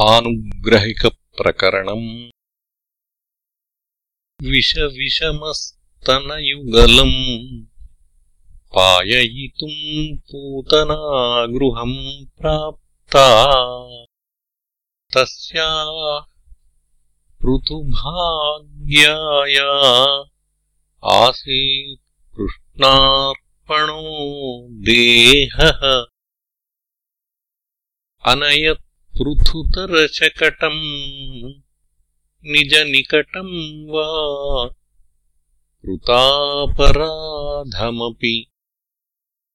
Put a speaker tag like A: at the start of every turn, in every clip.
A: आनुग्रहिकप्रकरणम्। विषविषमस्तनयुगलम् पाययितुम् पूतनागृहम् प्राप्ता। तस्या पृथुभाग्याया आसीत् कृष्णार्पणो देहः। अनयत् पृथुतरशकटम् निजनिकटम् वा कृतापराधमपि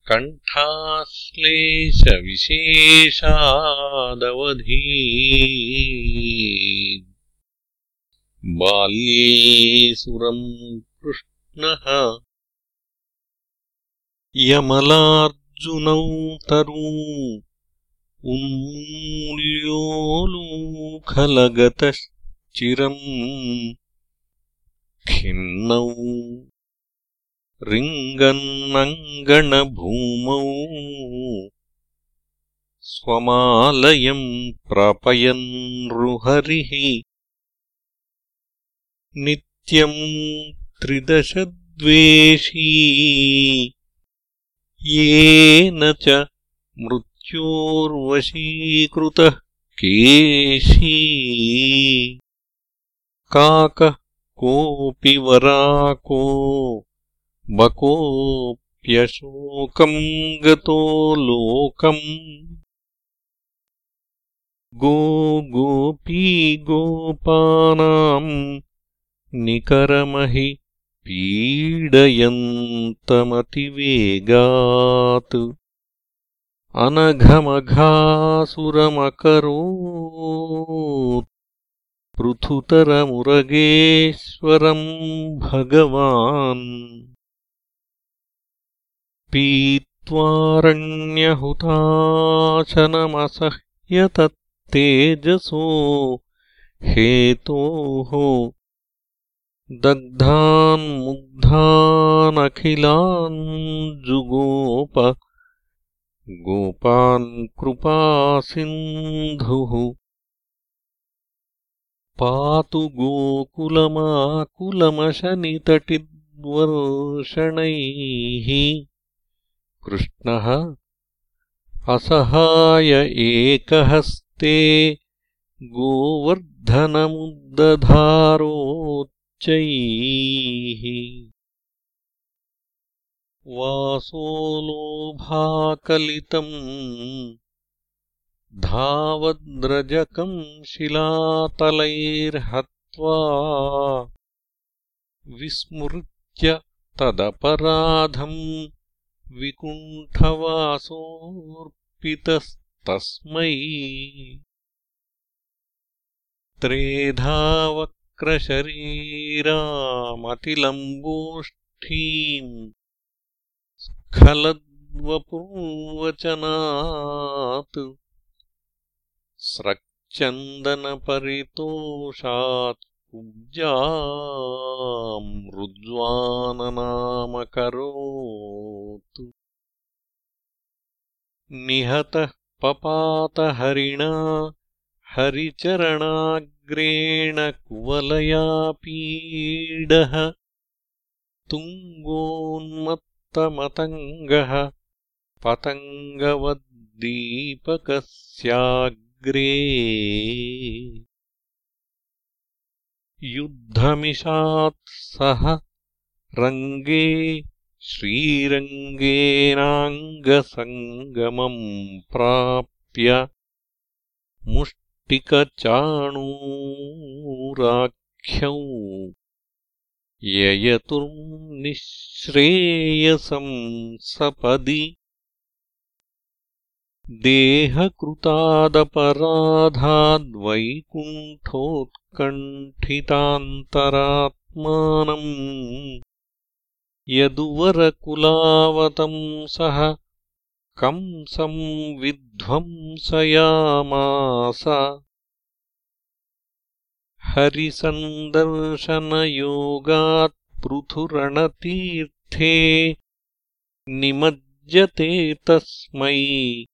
A: कण्ठाश्लेषविशेषादवधी बाल्येसुरम् कृष्णः यमलार्जुनौ तरू उन्मूल्योलूखलगतश्चिरम् खिन्नौ रिङ्गन्नङ्गणभूमौ स्वमालयम् प्रापयन्नृहरिः नित्यम् त्रिदशद्वेषी येन च मृत्योर्वशीकृतः केशी। काकः कोऽपि वराको बकोऽप्यशोकम् गतो लोकम्। गो गोपी गोपानाम् निकरमहि पीडयन्तमतिवेगात् अनघमघासुरमकरोत् पृथुतरमुरगेश्वरम् भगवान्। पीत्वारण्यहुताशनमसह्यतत्तेजसो हेतोः दग्धान्मुग्धानखिलान् जुगोप गोपान् कृपासिन्धुः पातु गोकुलमाकुलमशनितटिद्वर्षणैः। कृष्णः असहाय एकहस्ते गोवर्धनमुद्दधारोच्चैः वासोलोभाकलितम् धावद्रजकम् शिलातलैर्हत्वा विस्मृत्य तदपराधम् विकुण्ठवासोऽर्पितस्तस्मै त्रेधावक्रशरीरामतिलम्बोष्ठीम् स्खलद्वपुर्वचनात् स्रक्चन्दनपरितोषात् कुब्जामृज्वाननामकरोत् निहतः पपातहरिणा हरिचरणाग्रेण कुवलयापीडः तुङ्गोन्मत्तमतङ्गः पतङ्गवद्दीपकस्याग्रे। युद्धमिषात्सह रङ्गे श्रीरङ्गेनाङ्गसङ्गमम् प्राप्य मुष्टिकचाणूराख्यौ ययतुर्निःश्रेयसम् सपदि। देहकृतादपराधाद्वैकुण्ठोत्कण्ठितान्तरात्मानम् यदुवरकुलावतंसः कंसम् विध्वंसयामास हरिसन्दर्शनयोगात्पृथुरणतीर्थे निमज्जते तस्मै।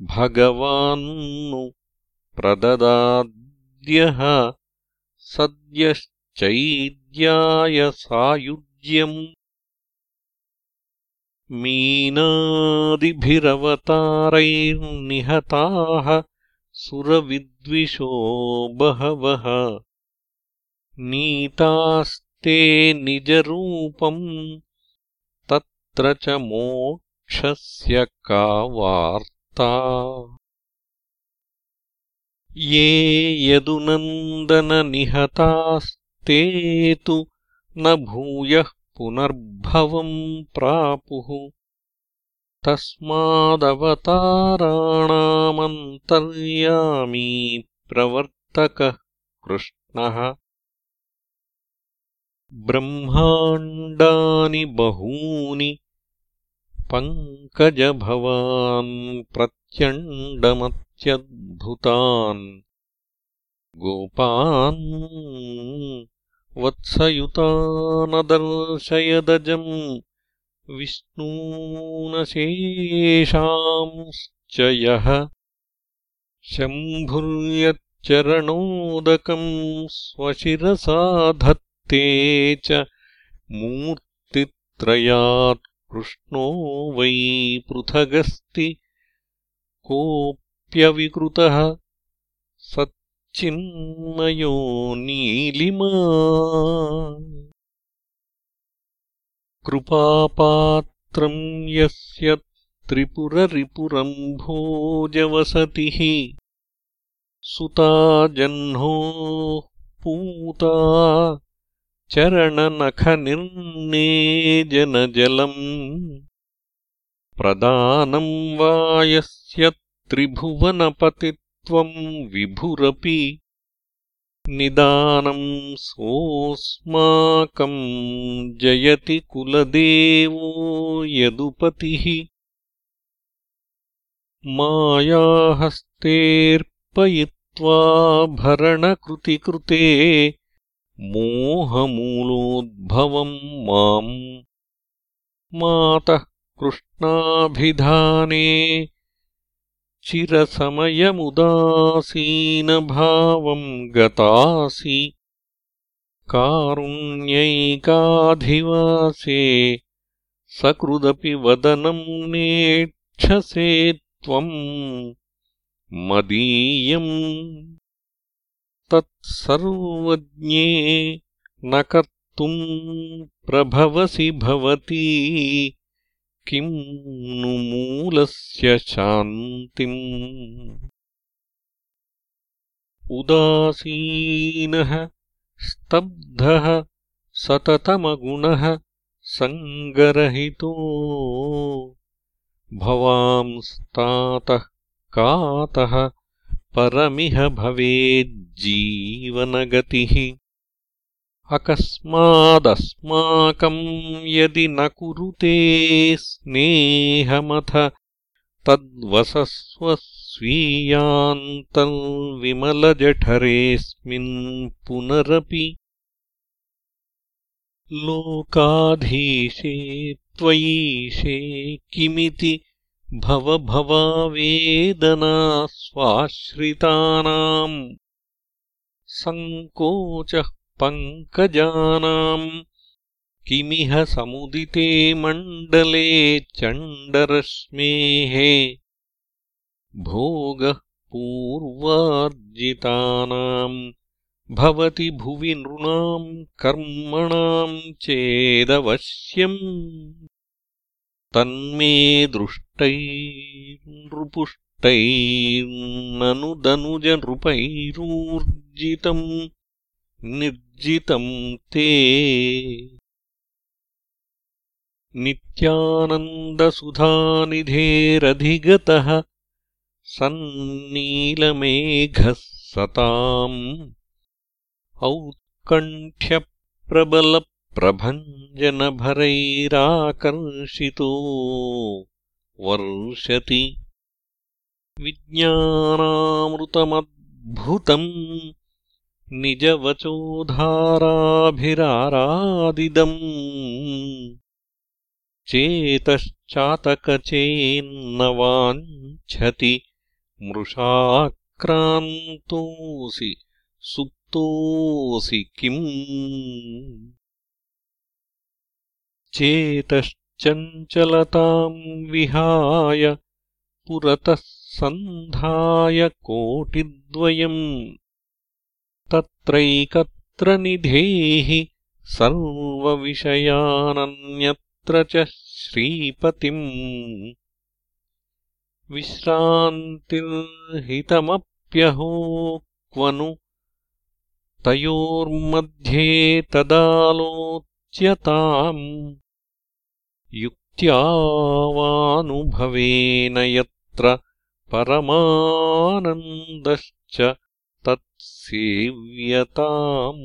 A: भगवान्नु प्रददाद्यः सद्यश्चैद्याय सायुज्यम्। मीनादिभिरवतारैर्निहताः सुरविद्विषो बहवः नीतास्ते निजरूपम् तत्र च मोक्षस्य का वार्ता। ये यदुनन्दननिहतास्ते तु न भूयः पुनर्भवम् प्रापुः तस्मादवताराणामन्तर्यामी प्रवर्तकः कृष्णः। ब्रह्माण्डानि बहूनि पङ्कजभवान् प्रत्यण्डमत्यद्भुतान् गोपान् वत्सयुतानदर्शयदजम् विष्णूनशेषांश्च यः शम्भुर्यच्चरणोदकम् स्वशिरसाधत् ते च मूर्तित्रयात् कृष्णो वै पृथगस्ति कोऽप्यविकृतः सच्चिन्मयो नीलिमा कृपापात्रम् यस्य त्रिपुररिपुरम्भोजवसतिः सुता जह्नोः पूता चरणनखनिर्णेजनजलम् प्रदानम् वा यस्य त्रिभुवनपतित्वम् विभुरपि निदानम् सोऽस्माकम् जयति कुलदेवो यदुपतिः। मायाहस्तेऽर्पयित्वा भरणकृतिकृते मोहमूलोद्भवम् माम्। मातः कृष्णाभिधाने चिरसमयमुदासीनभावम् गतासि। कारुण्यैकाधिवासे सकृदपि वदनम् नेक्षसे त्वम् मदीयम् तत्सर्वज्ञे न कर्तुम् प्रभवसि भवती किम् नु मूलस्य शान्तिम्? उदासीनः स्तब्धः सततमगुणः सङ्गरहितो। भवांस्तातः कातः परमिह भवेज्जीवनगतिः अकस्मादस्माकम् यदि न कुरुते स्नेहमथ तद्वसस्व स्वीयान्तर्विमलजठरेऽस्मिन् पुनरपि। लोकाधीशे त्वयीशे किमिति भवभवावेदना स्वाश्रितानाम् सङ्कोचः पङ्कजानाम्। किमिह समुदिते मण्डले चण्डरश्मेः। भोगः पूर्वार्जितानाम्। भवति भुवि नृणाम् कर्मणाम् चेदवश्यम्। तन्मे दृष्टैर्नृपुष्टैर्ननु दनुजनृपैरूर्जितम् निर्जितम् ते। नित्यानन्दसुधानिधेरधिगतः सन्नीलमेघः सताम्। औत्कण्ठ्यप्रबल प्रभञ्जनभरैराकर्षितो वर्षति। विज्ञानामृतमद्भुतम् निजवचोधाराभिरारादिदम्। चेतश्चातकचेन्न वाञ्छति मृषा समुत्क्रान्तोऽसि सुप्तोऽसि किम्। चेतश्चञ्चलताम् विहाय पुरतः सन्धाय कोटिद्वयम् तत्रैकत्र निधेहि सर्वविषयानन्यत्र च श्रीपतिम् विश्रान्तिर्हितमप्यहो क्वनु तयोर्मध्ये तदालोच्यताम् युक्त्यावानुभवेन यत्र परमानन्दश्च तत्सेव्यताम्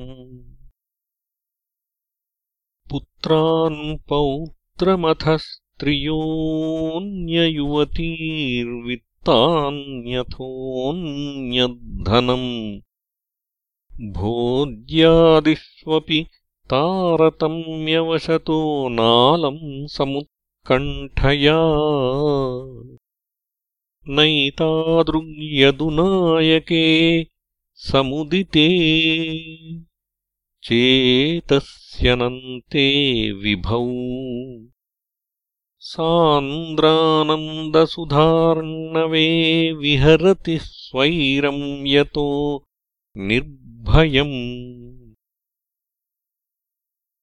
A: पुत्रान् पौत्रमथ स्त्रियोऽन्ययुवतीर्वित्तान्यथोऽन्यद्धनम् भोज्यादिष्वपि तारतम्यवशतो नालम् समुत्कण्ठया। नैतादृग्यदुनायके समुदिते चेतस्यनन्ते विभौ। सान्द्रानन्दसुधार्णवे विहरति स्वैरम् यतो निर्भयम्।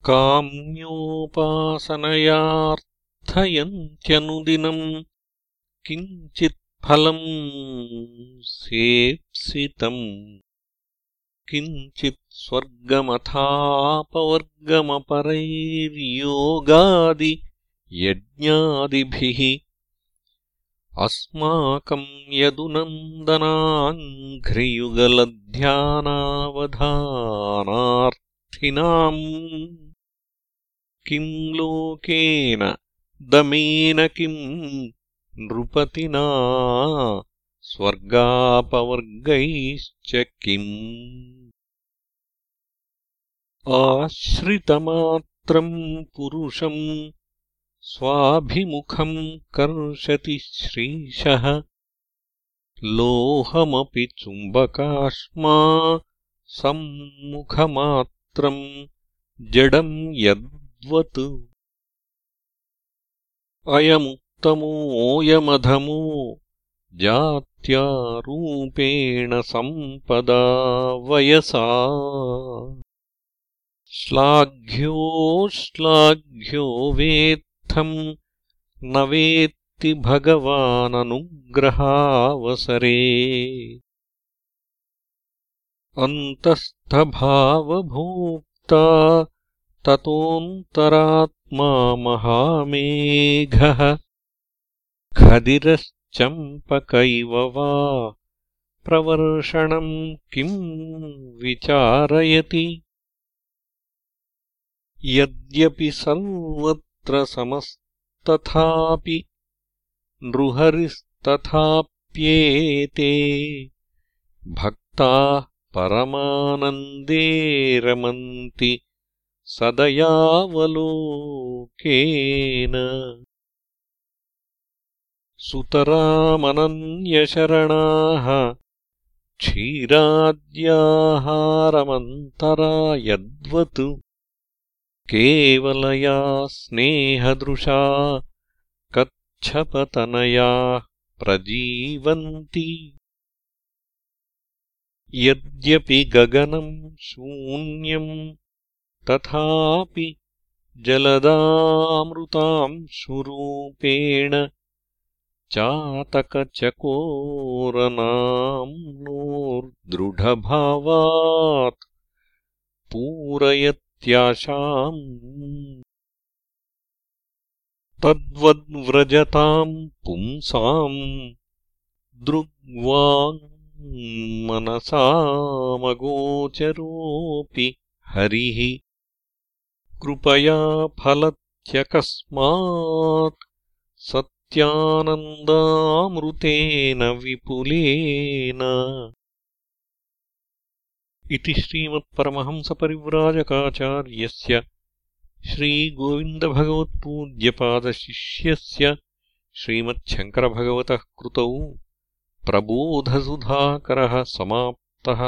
A: काम्योपासनयार्थयन्त्यनुदिनम् किञ्चित्फलम् सेप्सितम् किञ्चित् स्वर्गमथापवर्गमपरैर्योगादियज्ञादिभिः अस्माकम् यदुनन्दनाङ्घ्रियुगलध्यानावधानार्थिनाम् किम् लोकेन दमेन किम् नृपतिना स्वर्गापवर्गैश्च किम्? आश्रितमात्रम् पुरुषम् स्वाभिमुखम् कर्षति श्रीशः। लोहमपि चुम्बकाश्मा सम्मुखमात्रम् जडम् यद्वत् अयमुत्तमोऽयमधमो जात्या रूपेण सम्पदा वयसा। श्लाघ्योश्लाघ्यो वेत्थम् न वेत्ति भगवाननुग्रहावसरे। अन्तस्थभावभोक्ता ततोऽन्तरात्मा महामेघः खदिरश्चम्पक इव वा? प्रवर्षणम् किम् विचारयति? यद्यपि सर्वत्र समस्तथापि नृहरिस्तथाप्येते भक्ताः परमानन्दे रमन्ति सदयावलोकेन सुतरामनन्यशरणाः क्षीराद्याहारमन्तरा यद्वत् केवलया स्नेहदृशा कच्छपतनयाः प्रजीवन्ति। यद्यपि गगनम् शून्यम् तथापि जलदामृतांशुरूपेण चातकचकोरनाम्नोर्दृढभावात् पूरयत् त्याशाम् तद्वद्व्रजताम् पुंसाम् दृग्वाङ्मनसामगोचरोऽपि हरिः कृपया फलत्यकस्मात् सत्यानन्दामृतेन विपुलेन। इति श्रीमत्परमहंसपरिव्राजकाचार्यस्य श्रीगोविन्दभगवत्पूज्यपादशिष्यस्य श्रीमच्छङ्करभगवतः कृतौ प्रबोधसुधाकरः समाप्तः